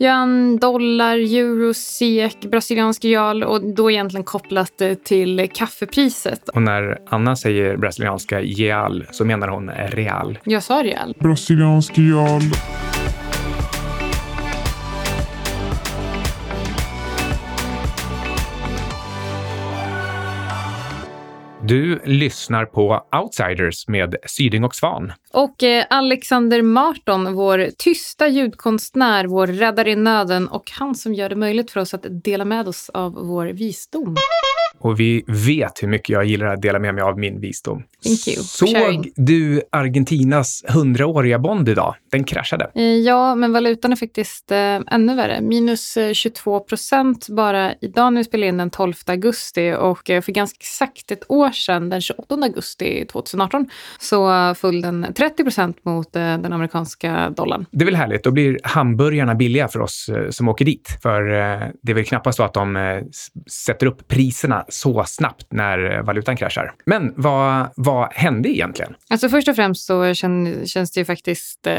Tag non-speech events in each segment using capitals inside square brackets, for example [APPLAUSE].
yuan, dollar, euro, SEK, brasiliansk real och då egentligen kopplat till kaffepriset. Och när Anna säger brasilianska real så menar hon real. Jag sa real. Brasiliansk real. Du lyssnar på Outsiders med Syding och Svan. Och eh, Alexander Marton, vår tysta ljudkonstnär, vår räddare i nöden och han som gör det möjligt för oss att dela med oss av vår visdom. Och vi vet hur mycket jag gillar att dela med mig av min visdom. Såg du Argentinas hundraåriga bond idag? Den kraschade. Eh, ja, men valutan är faktiskt eh, ännu värre. Minus 22 eh, procent bara idag när vi spelar in den 12 augusti och eh, för ganska exakt ett år sedan, den 28 augusti 2018, så föll den 30 procent mot eh, den amerikanska dollarn. Det är väl härligt. Då blir hamburgarna billiga för oss eh, som åker dit. För det är väl knappast så att de sätter upp priserna så snabbt när eh, valutan kraschar. Men vad, vad hände egentligen? Alltså först och främst så känns det ju faktiskt eh,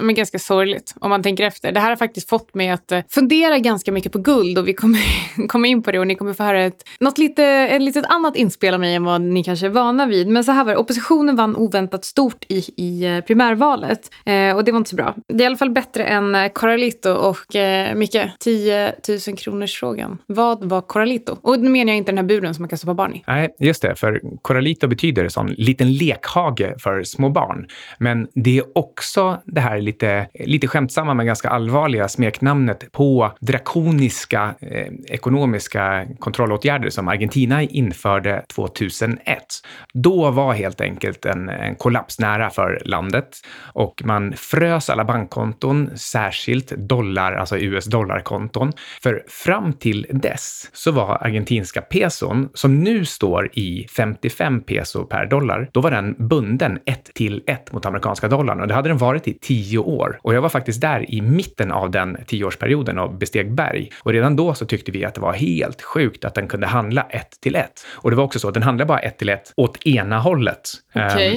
men ganska sorgligt om man tänker efter. Det här har faktiskt fått mig att eh, fundera ganska mycket på guld och vi kommer [LAUGHS] komma in på det och ni kommer få höra ett, något lite, ett litet annat inspel av mig än vad ni kanske är vana vid. Men så här var det, oppositionen vann oväntat stort i, i eh, primärvalet eh, och det var inte så bra. Det är i alla fall bättre än eh, Coralito och eh, Micke, 10 000 kronors frågan. Vad var Coralito? Och nu menar jag inte den här buren som man kan stoppa barn i. Nej, just det. För Coralito betyder sån liten lekhage för små barn. Men det är också det här lite, lite skämtsamma men ganska allvarliga smeknamnet på drakoniska eh, ekonomiska kontrollåtgärder som Argentina införde 2001. Då var helt enkelt en, en kollaps nära för landet och man frös alla bankkonton, särskilt dollar, alltså US-dollarkonton. För fram till dess så var argentinska peson som nu står i 55 peso per dollar, då var den bunden 1 till 1 mot amerikanska dollarn och det hade den varit i 10 år. Och jag var faktiskt där i mitten av den 10-årsperioden och besteg berg. Och redan då så tyckte vi att det var helt sjukt att den kunde handla 1 till 1. Och det var också så, att den handlade bara 1 till 1 åt ena hållet. Okay.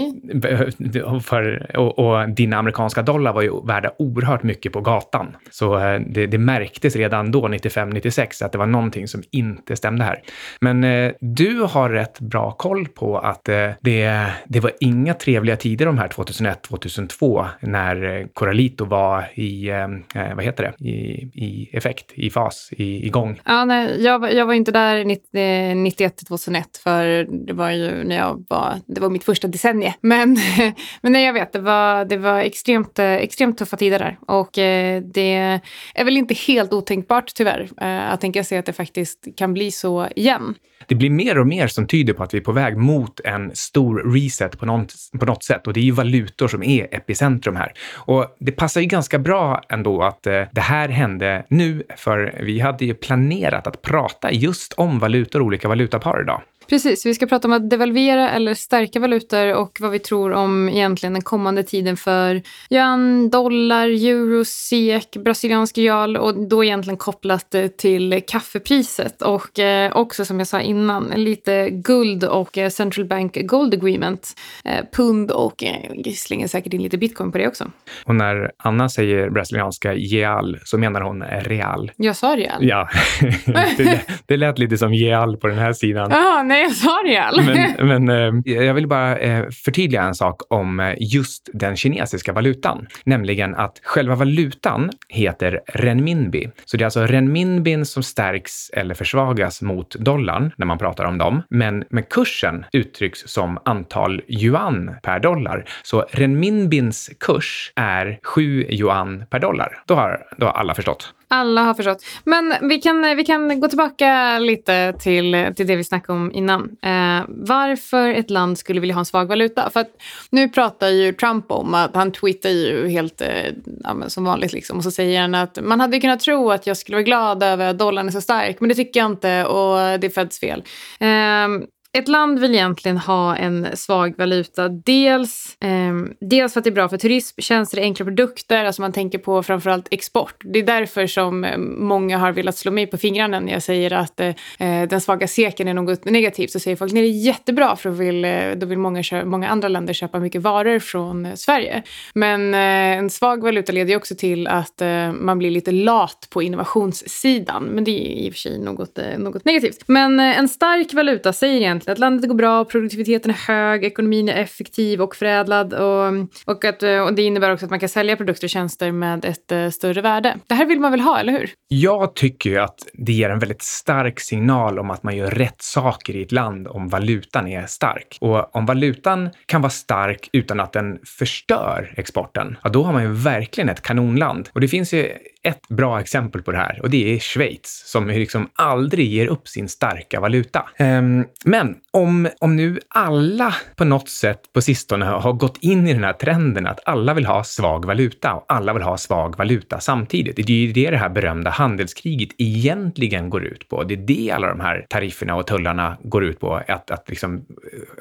Um, [LAUGHS] för, och, och dina amerikanska dollar var ju värda oerhört mycket på gatan. Så uh, det, det märktes redan då, 95-96, att det var någonting som inte stämde här. Men eh, du har rätt bra koll på att eh, det, det var inga trevliga tider de här 2001-2002 när eh, Coralito var i, eh, eh, vad heter det, i, i effekt, i fas, i, igång. Ja, nej, jag, jag var inte där 91 eh, till 2001 för det var ju när jag var, det var mitt första decennium. Men, [LAUGHS] men nej, jag vet, det var, det var extremt, eh, extremt tuffa tider där och det är väl inte helt otänkbart tyvärr att tänka sig att det faktiskt kan bli så igen det blir mer och mer som tyder på att vi är på väg mot en stor reset på något, på något sätt. Och det är ju valutor som är epicentrum här. Och det passar ju ganska bra ändå att eh, det här hände nu, för vi hade ju planerat att prata just om valutor och olika valutapar idag. Precis, vi ska prata om att devalvera eller stärka valutor och vad vi tror om egentligen den kommande tiden för yuan, dollar, euro, SEK, brasiliansk real och då egentligen kopplat till kaffepriset och eh, också som jag sa innan lite guld och eh, central bank gold agreement, eh, pund och eh, slänger säkert in lite bitcoin på det också. Och när Anna säger brasilianska real så menar hon real. Jag sa real. Ja, [LAUGHS] det, det lät lite som real på den här sidan. Aha, nej, jag sa real. Men, [LAUGHS] men eh, jag vill bara eh, förtydliga en sak om eh, just den kinesiska valutan, nämligen att själva valutan heter renminbi. Så det är alltså renminbin som stärks eller försvagas mot dollarn när man pratar om dem. Men, men kursen uttrycks som antal yuan per dollar. Så renminbins kurs är 7 yuan per dollar. Då har, då har alla förstått. Alla har förstått. Men vi kan, vi kan gå tillbaka lite till, till det vi snackade om innan. Eh, varför ett land skulle vilja ha en svag valuta. För att nu pratar ju Trump om att han twittrar ju helt eh, ja, som vanligt liksom. Och så säger han att man hade kunnat tro att jag skulle vara glad över att dollarn är så stark. Men det tycker jag inte och det är Feds fel. Eh, ett land vill egentligen ha en svag valuta. Dels, eh, dels för att det är bra för turism, tjänster, enkla produkter. Alltså man tänker på framförallt export. Det är därför som ehm, många har velat slå mig på fingrarna när jag säger att eh, eh, den svaga seken är något negativt. Så säger folk nej det är jättebra för då vill, eh, då vill många, många andra länder köpa mycket varor från eh, Sverige. Men eh, en svag valuta leder ju också till att eh, man blir lite lat på innovationssidan. Men det är i och för sig något, eh, något negativt. Men eh, en stark valuta säger egentligen att landet går bra, produktiviteten är hög, ekonomin är effektiv och förädlad. Och, och, att, eh, och det innebär också att man kan sälja produkter och tjänster med ett eh, större värde. Det här vill man väl ha, eller hur? Jag tycker ju att det ger en väldigt stark signal om att man gör rätt saker i ett land om valutan är stark. Och om valutan kan vara stark utan att den förstör exporten, ja, då har man ju verkligen ett kanonland. Och det finns ju ett bra exempel på det här och det är Schweiz som liksom aldrig ger upp sin starka valuta. Ehm, men om, om nu alla på något sätt på sistone har gått in i den här trenden att alla vill ha svag valuta och alla vill ha svag valuta samtidigt. Det är ju det det här berömda handelskriget egentligen går ut på. Det är det alla de här tarifferna och tullarna går ut på. Att, att liksom eh,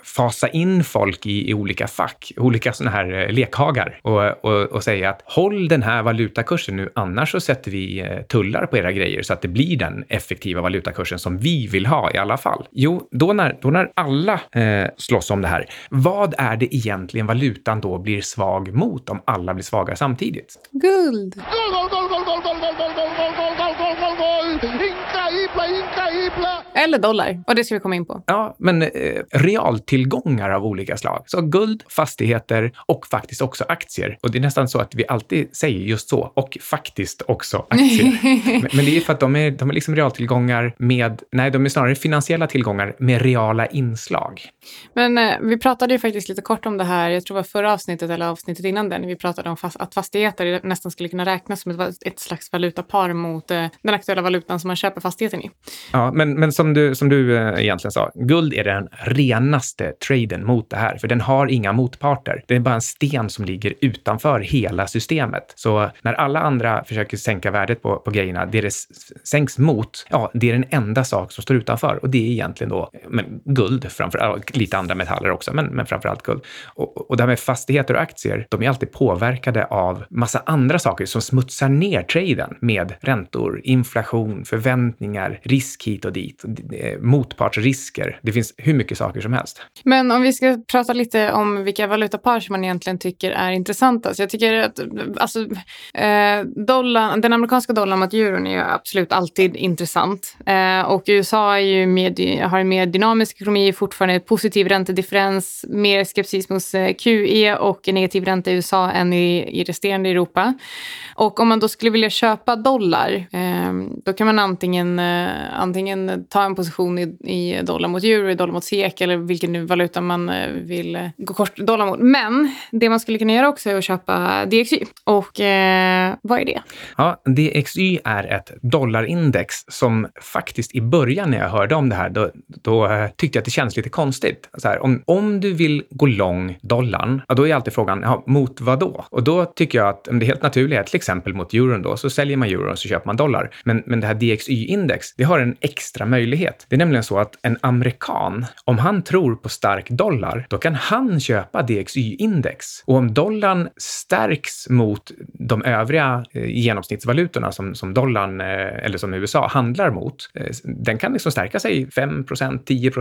fasa in folk i, i olika fack, olika sådana här eh, lekhagar och, och, och säga att håll den här valutakursen nu, annars så sätter vi eh, tullar på era grejer så att det blir den effektiva valutakursen som vi vill ha i alla fall. Jo, då när, då när alla eh, slåss om det här, vad är det egentligen valutan då blir svag mot om alla blir svaga samtidigt? Guld! Eller dollar, och det ska vi komma in på. Ja, men eh, realtillgångar av olika slag. Så guld, fastigheter och faktiskt också aktier. Och det är nästan så att vi alltid säger just så, och faktiskt också aktier. [LAUGHS] men, men, det är för att de är, de är liksom realtillgångar med, nej, de är snarare finansiella tillgångar med reala inslag. Men eh, vi pratade ju faktiskt lite kort om det här, jag tror det var förra avsnittet eller avsnittet innan den, vi pratade om fast, att fastigheter nästan skulle kunna räknas som ett, ett slags valutapar mot eh, den aktuella valutan som man köper fastigheten i. Ja, men, men som som du, som du eh, egentligen sa, guld är den renaste traden mot det här, för den har inga motparter. Det är bara en sten som ligger utanför hela systemet. Så när alla andra försöker sänka värdet på, på grejerna, det det sänks mot, ja, det är den enda sak som står utanför och det är egentligen då men, guld, framför lite andra metaller också, men, men framför allt guld. Och, och det här med fastigheter och aktier, de är alltid påverkade av massa andra saker som smutsar ner traden med räntor, inflation, förväntningar, risk hit och dit, Eh, motpartsrisker. Det finns hur mycket saker som helst. Men om vi ska prata lite om vilka valutapar som man egentligen tycker är intressanta. Så jag tycker att alltså, eh, dollarn, den amerikanska dollarn mot euron är ju absolut alltid intressant. Eh, och USA är ju med, har en mer dynamisk ekonomi, fortfarande positiv räntedifferens, mer skepsis mot eh, QE och en negativ ränta i USA än i, i resterande Europa. Och om man då skulle vilja köpa dollar, eh, då kan man antingen, eh, antingen ta en position i, i dollar mot euro, i dollar mot SEK eller vilken valuta man eh, vill eh, gå kort dollar mot. Men det man skulle kunna göra också är att köpa DXY. Och eh, vad är det? Ja, DXY är ett dollarindex som faktiskt i början när jag hörde om det här, då, då eh, tyckte jag att det kändes lite konstigt. Så här, om, om du vill gå lång dollarn, ja, då är alltid frågan, ja, mot vad då? Och då tycker jag att det helt naturliga är till exempel mot euron då, så säljer man euron så köper man dollar. Men, men det här DXY-index, det har en extra möjlighet. Det är nämligen så att en amerikan, om han tror på stark dollar, då kan han köpa DXY-index. Och om dollarn stärks mot de övriga eh, genomsnittsvalutorna som, som dollarn, eh, eller som USA, handlar mot, eh, den kan liksom stärka sig 5% 10% Det är i och för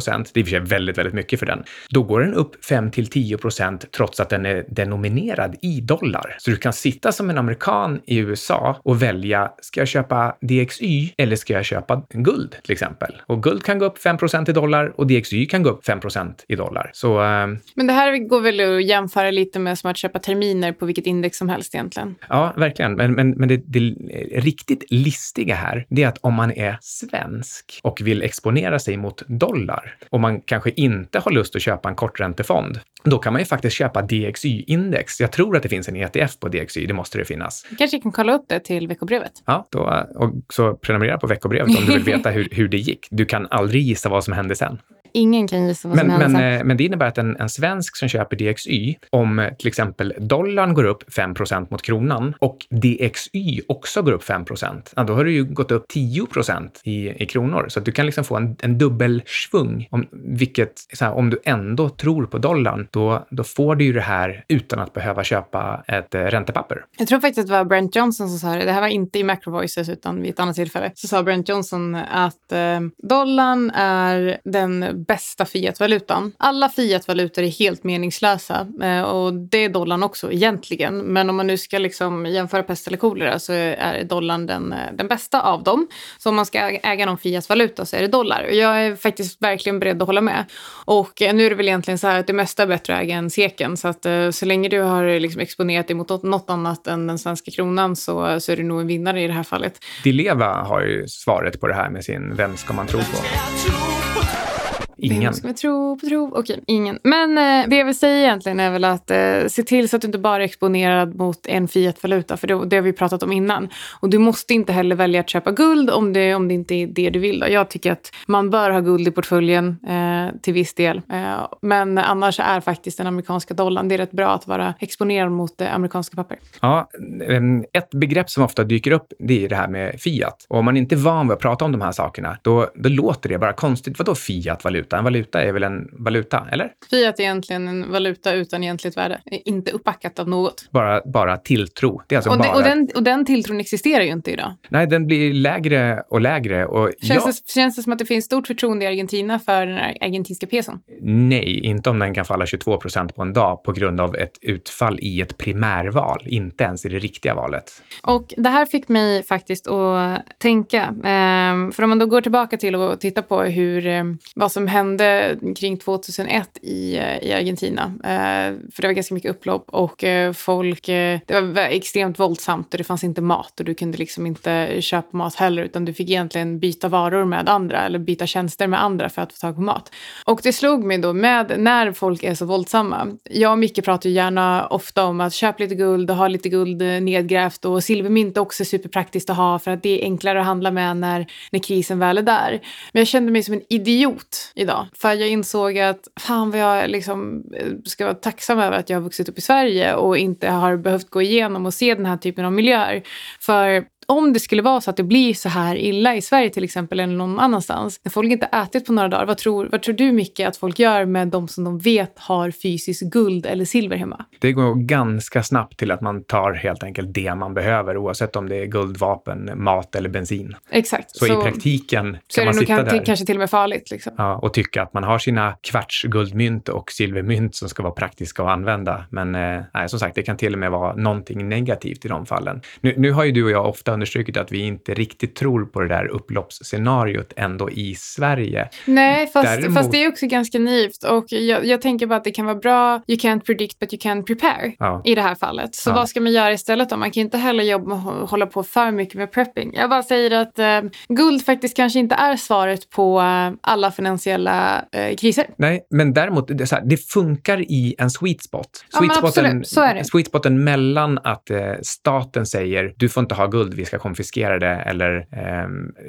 sig väldigt, väldigt mycket för den. Då går den upp 5 till 10 procent trots att den är denominerad i dollar. Så du kan sitta som en amerikan i USA och välja, ska jag köpa DXY eller ska jag köpa guld till exempel? Och guld kan gå upp 5% i dollar och DXY kan gå upp 5% i dollar. Så, äh... Men det här går väl att jämföra lite med som att köpa terminer på vilket index som helst egentligen? Ja, verkligen. Men, men, men det, det riktigt listiga här, det är att om man är svensk och vill exponera sig mot dollar och man kanske inte har lust att köpa en korträntefond, då kan man ju faktiskt köpa DXY-index. Jag tror att det finns en ETF på DXY, det måste det finnas. kanske kan kolla upp det till veckobrevet. Ja, då, och så prenumerera på veckobrevet om du vill veta hur, hur det gick. Du kan aldrig gissa vad som hände sen. Ingen kan gissa vad Men, som händer men, sen. eh, men det innebär att en, en svensk som köper DXY, om eh, till exempel dollarn går upp 5% mot kronan och DXY också går upp 5 ja, då har du ju gått upp 10 i, i kronor. Så du kan liksom få en, en dubbelsvung. Om, vilket, så här, om du ändå tror på dollarn, då, då får du ju det här utan att behöva köpa ett eh, räntepapper. Jag tror faktiskt att det var Brent Johnson som sa det. Det här var inte i Macro Voices utan vid ett annat tillfälle. Så sa Brent Johnson att eh, dollarn är den bästa fiatvalutan. Alla fiatvalutor är helt meningslösa eh, och det är dollarn också egentligen. Men om man nu ska liksom jämföra pest eller kolera så är dollarn den, eh, den bästa av dem. Så om man ska äga någon fiatvaluta så är det dollar. Jag är faktiskt verkligen beredd att hålla med. Och eh, nu är det väl egentligen så här att det mesta är bättre att äga än seken. Så att så länge du har liksom exponerat dig mot något annat än den svenska kronan så, så är du nog en vinnare i det här fallet. Dileva har ju svaret på det här med sin Vem ska man tro på? Ingen. Ska vi tro på tro? Okej, ingen. Men eh, det jag vill säga egentligen är väl att eh, se till så att du inte bara är exponerad mot en fiatvaluta, för det, det har vi pratat om innan. Och du måste inte heller välja att köpa guld om det, om det inte är det du vill. Då. Jag tycker att man bör ha guld i portföljen eh, till viss del. Eh, men annars är faktiskt den amerikanska dollarn, det är rätt bra att vara exponerad mot eh, amerikanska papper. Ja, em, ett begrepp som ofta dyker upp, det är det här med fiat. Och om man inte är van vid att prata om de här sakerna, då, då låter det bara konstigt. Vadå fiat-valuta? En valuta är väl en valuta, eller? Fiat är egentligen en valuta utan egentligt värde, är inte uppbackat av något. Bara, bara tilltro. Det är alltså Och, bara... den, och, den, och den tilltron existerar ju inte idag. Nej, den blir lägre och lägre. Och Känns, ja, det, känns det som att det finns stort förtroende i Argentina för den här argentinska peson? nej, inte om den kan falla 22 procent på en dag på grund av ett utfall i ett primärval. Inte ens i det riktiga valet. Och det här fick mig faktiskt att tänka. Ehm, för om man då går tillbaka till och tittar på hur, eh, vad som hände hände kring 2001 i, eh, i Argentina. Eh, för det var ganska mycket upplopp och eh, folk, eh, det var extremt våldsamt och det fanns inte mat och du kunde liksom inte köpa mat heller utan du fick egentligen byta varor med andra eller byta tjänster med andra för att få tag på mat. Och det slog mig då med när folk är så våldsamma. Jag och Micke pratar ju gärna ofta om att köpa lite guld och ha lite guld eh, nedgrävt och silvermynt är också superpraktiskt att ha för att det är enklare att handla med när, när krisen väl är där. Men jag kände mig som en idiot idag för jag insåg att fan vad jag liksom eh, ska vara tacksam över att jag har vuxit upp i Sverige och inte har behövt gå igenom och se den här typen av miljöer. För om det skulle vara så att det blir så här illa i Sverige till exempel eller någon annanstans, när folk inte ätit på några dagar, vad tror, vad tror du Micke att folk gör med de som de vet har fysiskt guld eller silver hemma? Det går ganska snabbt till att man tar helt enkelt det man behöver, oavsett om det är guldvapen, mat eller bensin. Exakt. Så, i praktiken så kan man sitta kan, där kanske till och med farligt. Liksom. ja, och tycka att man har sina kvarts guldmynt och silvermynt som ska vara praktiska att använda. Men eh, nej, som sagt, det kan till och med vara någonting negativt i de fallen. Nu, nu har ju du och jag ofta understrukit att vi inte riktigt tror på det där upploppsscenariot ändå i Sverige. Nej, fast, Däremot- fast det är också ganska naivt. Och jag, jag tänker bara att det kan vara bra, you can't predict but you can prepare Ja. i det här fallet. Så Ja. vad ska man göra istället då? Man kan inte heller jobba att hålla på för mycket med prepping. Jag bara säger att eh, guld faktiskt kanske inte är svaret på eh, alla finansiella eh, kriser. Nej, men däremot, det, här, det funkar i en sweet spot. Ja, Sweet spoten- absolut. Sweet spoten mellan att eh, staten säger du får inte ha guld, vi ska konfiskera det, eller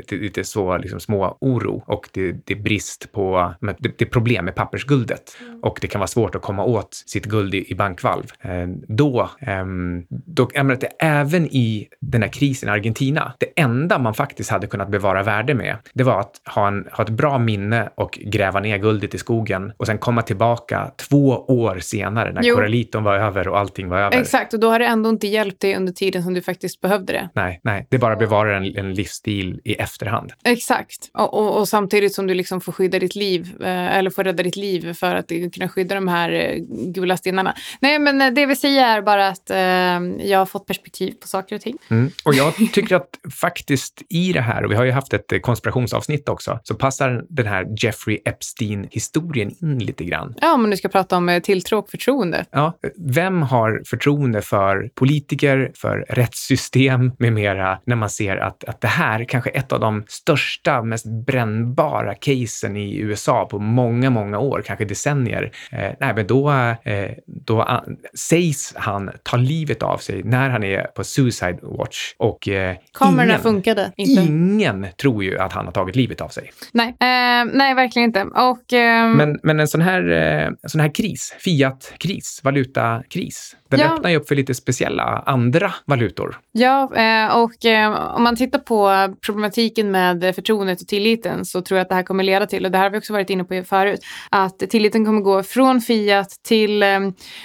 det, lite så liksom, små oro och det, det är brist på, det, det är problem med pappersguldet och det kan vara svårt att komma åt sitt guld i, i bankvalv. Eh, då, ehm, då jag menar, att det, även i den här krisen i Argentina, det enda man faktiskt hade kunnat bevara värde med, det var att ha, en, ha ett bra minne och gräva ner guldet i skogen och sen komma tillbaka två år senare när Jo. var över och allting var över. Exakt, och då har det ändå inte hjälpt dig under tiden som du faktiskt behövde det. Nej, nej, det bara bevarar en, en livsstil i efterhand. Exakt. Och, och, och samtidigt som du liksom får skydda ditt liv, eh, eller får rädda ditt liv för att kunna skydda de här eh, gula stenarna. Nej, men eh, det vill säga är bara att eh, jag har fått perspektiv på saker och ting. Mm. [LAUGHS] Och jag tycker att faktiskt i det här, och vi har ju haft ett konspirationsavsnitt också, så passar den här Jeffrey Epstein-historien in lite grann. Ja, om nu ska prata om tilltro och förtroende. Ja, vem har förtroende för politiker, för rättssystem med mera reagera när man ser att, att det här kanske är ett av de största, mest brännbara casen i USA på många, många år, kanske decennier. Eh, nej, men då, eh, då uh, sägs han ta livet av sig när han är på Suicide Watch. Och eh, Kamerorna funkade inte. Ingen tror ju att han har tagit livet av sig. Nej, eh, nej verkligen inte. Och, eh, men, men en sån här, eh, sån här kris, Fiat-kris, valutakris, den ja. öppnar ju upp för lite speciella andra valutor. Ja, eh, och eh, om man tittar på problematiken med förtroendet och tilliten så tror jag att det här kommer leda till, och det här har vi också varit inne på förut, att tilliten kommer gå från fiat till, eh,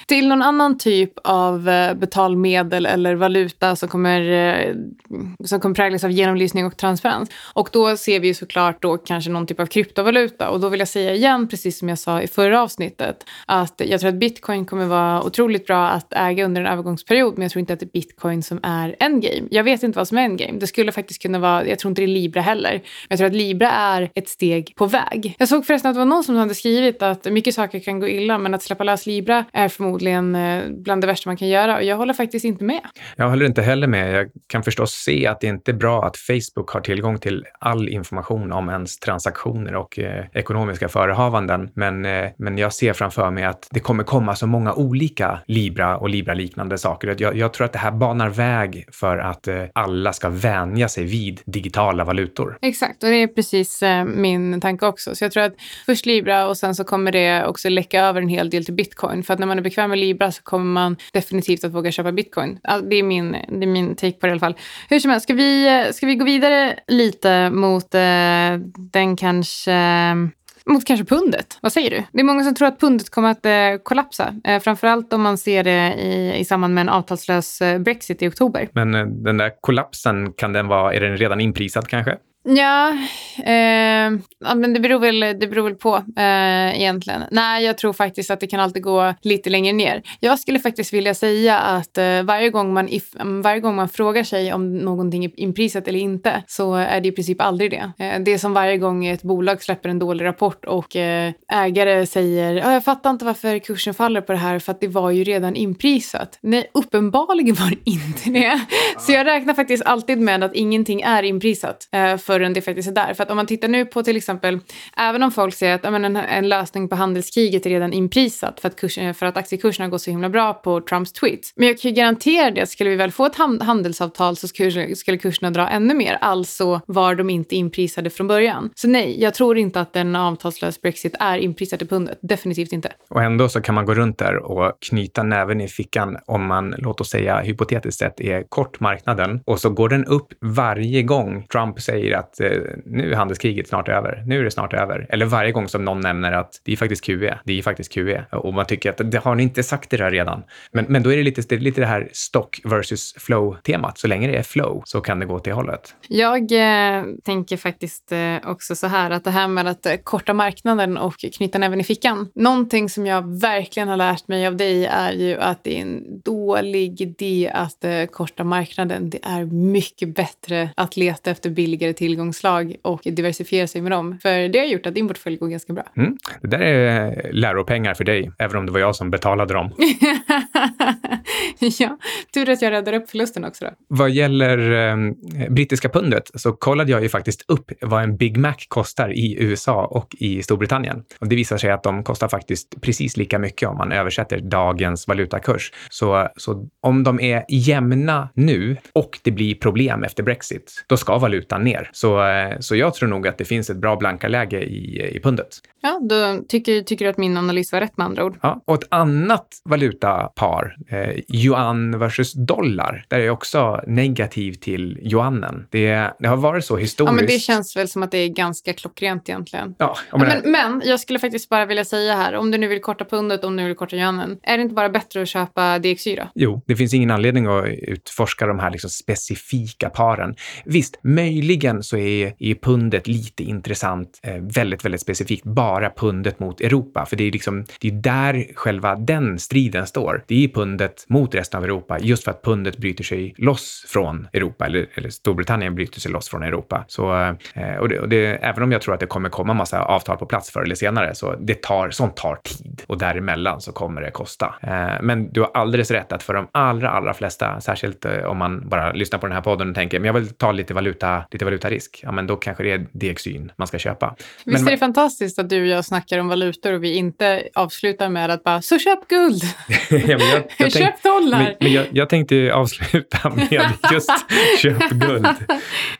till någon annan typ av betalmedel eller valuta som kommer, som kommer präglas av genomlysning och transparens. Och då ser vi ju såklart då kanske någon typ av kryptovaluta. Och då vill jag säga igen, precis som jag sa i förra avsnittet, att jag tror att bitcoin kommer vara otroligt bra att äga under en övergångsperiod, men jag tror inte att det är bitcoin som är endgame. Jag vet inte vad som är endgame. Det skulle faktiskt kunna vara, jag tror inte det är Libra heller, men jag tror att Libra är ett steg på väg. Jag såg förresten att det var någon som hade skrivit att mycket saker kan gå illa, men att släppa lös Libra är förmodligen eh, bland det värsta man kan göra och jag håller faktiskt inte med. Jag håller inte heller med. Jag kan förstås se att det inte är bra att Facebook har tillgång till all information om ens transaktioner och eh, ekonomiska förehavanden. Men, eh, men jag ser framför mig att det kommer komma så många olika Libra och Libra-liknande saker. Jag, jag, tror att det här banar väg för att eh, alla ska vänja sig vid digitala valutor. Exakt, och det är precis eh, min tanke också. Så jag tror att först Libra och sen så kommer det också läcka över en hel del till bitcoin. För att när man är bekväm med Libra så kommer man definitivt att våga köpa bitcoin. Det är min, det är min take på det i alla fall. Hur som helst, ska vi, eh, ska vi gå vidare lite mot eh, den kanske mot kanske pundet. Vad säger du? Det är många som tror att pundet kommer att eh, kollapsa. Eh, framförallt om man ser det i, i samband med en avtalslös eh, Brexit i oktober. Men eh, den där kollapsen, kan den vara, är den redan inprisad kanske? Ja, eh, ja, men det beror väl, det beror väl på eh, egentligen. Nej, jag tror faktiskt att det kan alltid gå lite längre ner. Jag skulle faktiskt vilja säga att eh, varje, gång man if, varje gång man frågar sig om någonting är inprisat eller inte så är det i princip aldrig det. Eh, det är som varje gång ett bolag släpper en dålig rapport och eh, ägare säger jag fattar inte varför kursen faller på det här för att det var ju redan inprisat. Nej, uppenbarligen var det inte det. Så jag räknar faktiskt alltid med att ingenting är inprisat. Eh, för förrän det faktiskt är där. För att om man tittar nu på till exempel, även om folk säger att ja, men en, en lösning på handelskriget är redan inprisat för att, kurs, eh, för att aktiekurserna går så himla bra på Trumps tweets. Men jag kan ju garantera det, skulle vi väl få ett handelsavtal så skulle, skulle kurserna dra ännu mer. Alltså var de inte inprisade från början. Så nej, jag tror inte att en avtalslös Brexit är inprisad i pundet. Definitivt inte. Och ändå så kan man gå runt där och knyta näven i fickan om man, låt oss säga hypotetiskt sett, är kort marknaden och så går den upp varje gång Trump säger att att eh, nu är handelskriget snart över. Nu är det snart över. Eller varje gång som någon nämner att det är faktiskt QE. Det är faktiskt QE. Och man tycker att det har ni inte sagt det där redan. Men, men då är det lite det, är lite det här stock versus flow-temat. Så länge det är flow så kan det gå till hållet. Jag eh, tänker faktiskt eh, också så här att det här med att eh, korta marknaden och knyta näven i fickan. Någonting som jag verkligen har lärt mig av dig är ju att det är en dålig idé att eh, korta marknaden. Det är mycket bättre att leta efter billigare tillgångar tillgångslag och diversifiera sig med dem. För det har gjort att din portfölj går ganska bra. Mm. Det där är läropengar för dig, även om det var jag som betalade dem. [LAUGHS] ja, tur att jag räddar upp förlusten också då. Vad gäller eh, brittiska pundet så kollade jag ju faktiskt upp vad en Big Mac kostar i USA och i Storbritannien. Och det visar sig att de kostar faktiskt precis lika mycket om man översätter dagens valutakurs. Så, så om de är jämna nu och det blir problem efter Brexit, då ska valutan ner. Så, eh, så jag tror nog att det finns ett bra blankarläge i, i pundet. Ja, då tycker, tycker du att min analys var rätt med andra ord. Ja, och ett annat valutapar, eh, yuan versus dollar, där är jag också negativ till yuanen. Det, det har varit så historiskt. Ja, men det känns väl som att det är ganska klockrent egentligen. Ja, men, men, men, jag skulle faktiskt bara vilja säga här, om du nu vill korta pundet, om du vill korta yuanen, är det inte bara bättre att köpa DXY då? Jo, det finns ingen anledning att utforska de här liksom specifika paren. Visst, möjligen så är, är pundet lite intressant, eh, väldigt, väldigt specifikt, bara pundet mot Europa. För det är liksom, det är där själva den striden står. Det är pundet mot resten av Europa, just för att pundet bryter sig loss från Europa, eller, eller Storbritannien bryter sig loss från Europa. Så, eh, och det, och det, även om jag tror att det kommer komma massa avtal på plats förr eller senare, så det tar, sånt tar tid. Och däremellan så kommer det kosta. Eh, men du har alldeles rätt att för de allra, allra flesta, särskilt om man bara lyssnar på den här podden och tänker, men jag vill ta lite, valuta, lite valutarisk, ja men då kanske det är DXYn man ska köpa. Visst men, är det fantastiskt att du och jag snackar om valutor och vi inte avslutar med att bara, så köp guld! [LAUGHS] ja, jag, jag köp tänk, dollar! Men, men jag, jag, tänkte avsluta [LAUGHS] med just [LAUGHS] köp guld.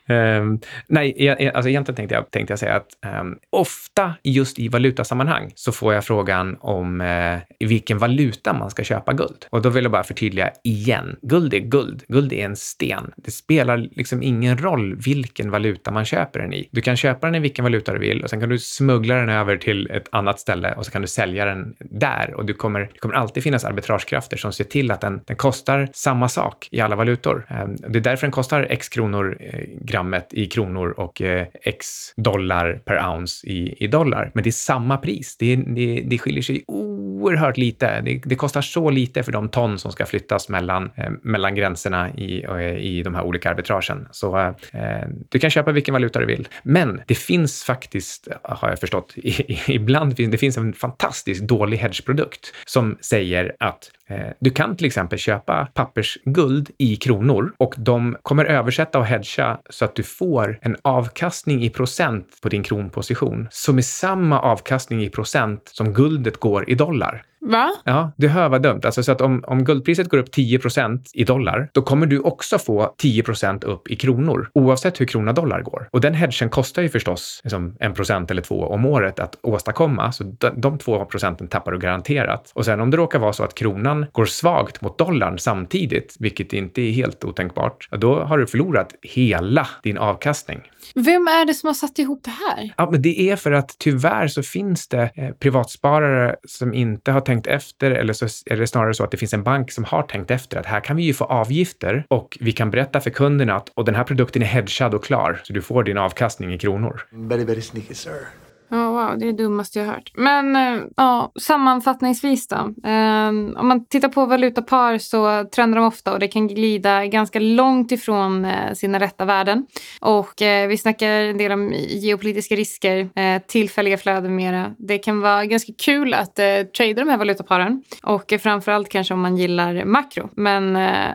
Um, nej, jag, alltså egentligen tänkte jag, tänkte jag säga att um, ofta just i valutasammanhang så får jag frågan om uh, i vilken valuta man ska köpa guld. Och då vill jag bara förtydliga igen. Guld är guld. Guld är en sten. Det spelar liksom ingen roll vilken valuta valuta man köper den i. Du kan köpa den i vilken valuta du vill och sen kan du smuggla den över till ett annat ställe och så kan du sälja den där och du kommer, det kommer alltid finnas arbitragekrafter som ser till att den, den kostar samma sak i alla valutor. Ehm, det är därför den kostar x kronor eh, grammet i kronor och eh, x dollar per ounce i, i dollar. Men det är samma pris. Det, det, det skiljer sig oerhört lite. Det, det, kostar så lite för de ton som ska flyttas mellan, eh, mellan gränserna i, eh, i de här olika arbitragen. Så eh, du kan köpa vilken valuta du vill. Men det finns faktiskt, har jag förstått, i, i, ibland finns det finns en fantastiskt dålig hedgeprodukt som säger att Eh, du kan till exempel köpa pappersguld i kronor och de kommer översätta och hedga så att du får en avkastning i procent på din kronposition som är samma avkastning i procent som guldet går i dollar. Va? Ja, du hör vad dumt. Alltså, så att om, om guldpriset går upp 10% i dollar, då kommer du också få 10% upp i kronor, oavsett hur krona dollar går. Och den hedgen kostar ju förstås liksom, en procent eller två om året att åstadkomma, så de, de två procenten tappar du garanterat. Och sen om det råkar vara så att kronan går svagt mot dollarn samtidigt, vilket inte är helt otänkbart, då har du förlorat hela din avkastning. Vem är det som har satt ihop det här? Ja, men det är för att tyvärr så finns det eh, privatsparare som inte har tänkt efter eller så är det snarare så att det finns en bank som har tänkt efter att här kan vi ju få avgifter och vi kan berätta för kunderna att och den här produkten är hedgad och klar så du får din avkastning i kronor. Very, very sneaky sir. Oh, wow, det är det dummaste jag hört. Men uh, ja, sammanfattningsvis då. Uh, om man tittar på valutapar så trendar de ofta och det kan glida ganska långt ifrån uh, sina rätta värden. Och vi snackar en del om geopolitiska risker, tillfälliga flöden mera. Det kan vara ganska kul att trada de här valutaparen och framförallt kanske om man gillar makro. Men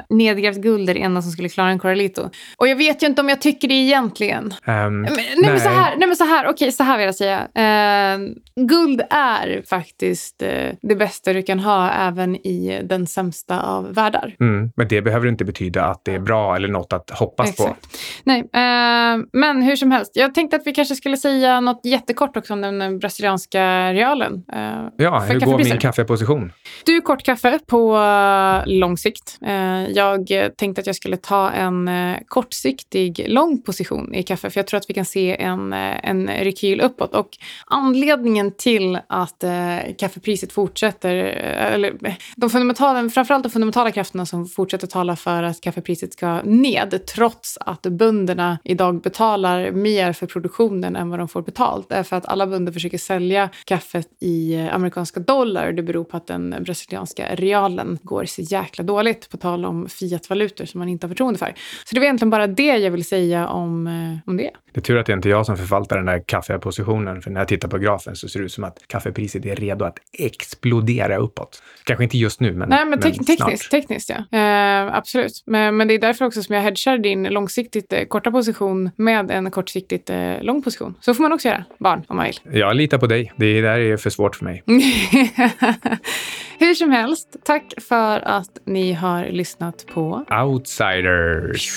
nedgrävt guld är det enda som skulle klara en Corralito. Och jag vet ju inte om jag tycker det egentligen. Um, men, nej, nej, men så här, nej men så här, okej okay, så här vill jag säga. Eh, guld är faktiskt eh, det bästa du kan ha även i den sämsta av världar. Mm, men det behöver inte betyda att det är bra eller något att hoppas Exakt. på. Nej, eh, men hur som helst. Jag tänkte att vi kanske skulle säga något jättekort också om den brasilianska realen. Eh, ja, hur går min kaffeposition? Du kort kaffe på uh, lång sikt. Uh, jag tänkte att jag skulle ta en kortsiktig lång position i kaffe för jag tror att vi kan se en, en rekyl uppåt. Och anledningen till att eh, kaffepriset fortsätter, eh, eller de fundamentala, framförallt de fundamentala krafterna som fortsätter tala för att kaffepriset ska ned, trots att bönderna idag betalar mer för produktionen än vad de får betalt, är för att alla bönder försöker sälja kaffet i eh, amerikanska dollar. Det beror på att den brasilianska realen går så jäkla dåligt, på tal om fiatvalutor som man inte har förtroende för. Så det var egentligen bara det jag vill säga om, eh, om det. Det är tur att det inte är jag som förvaltar den där kaffepositionen, för när jag tittar på grafen så ser det ut som att kaffepriset är redo att explodera uppåt. Kanske inte just nu, men, Nej, men, te men tekniskt, snart. Tekniskt, ja. Eh, absolut. Men, men, det är därför också som jag hedgar din långsiktigt eh, korta position med en kortsiktigt eh, lång position. Så får man också göra, barn, om man vill. Jag litar på dig. Det där är för svårt för mig. [LAUGHS] Hur som helst, tack för att ni har lyssnat på Outsiders.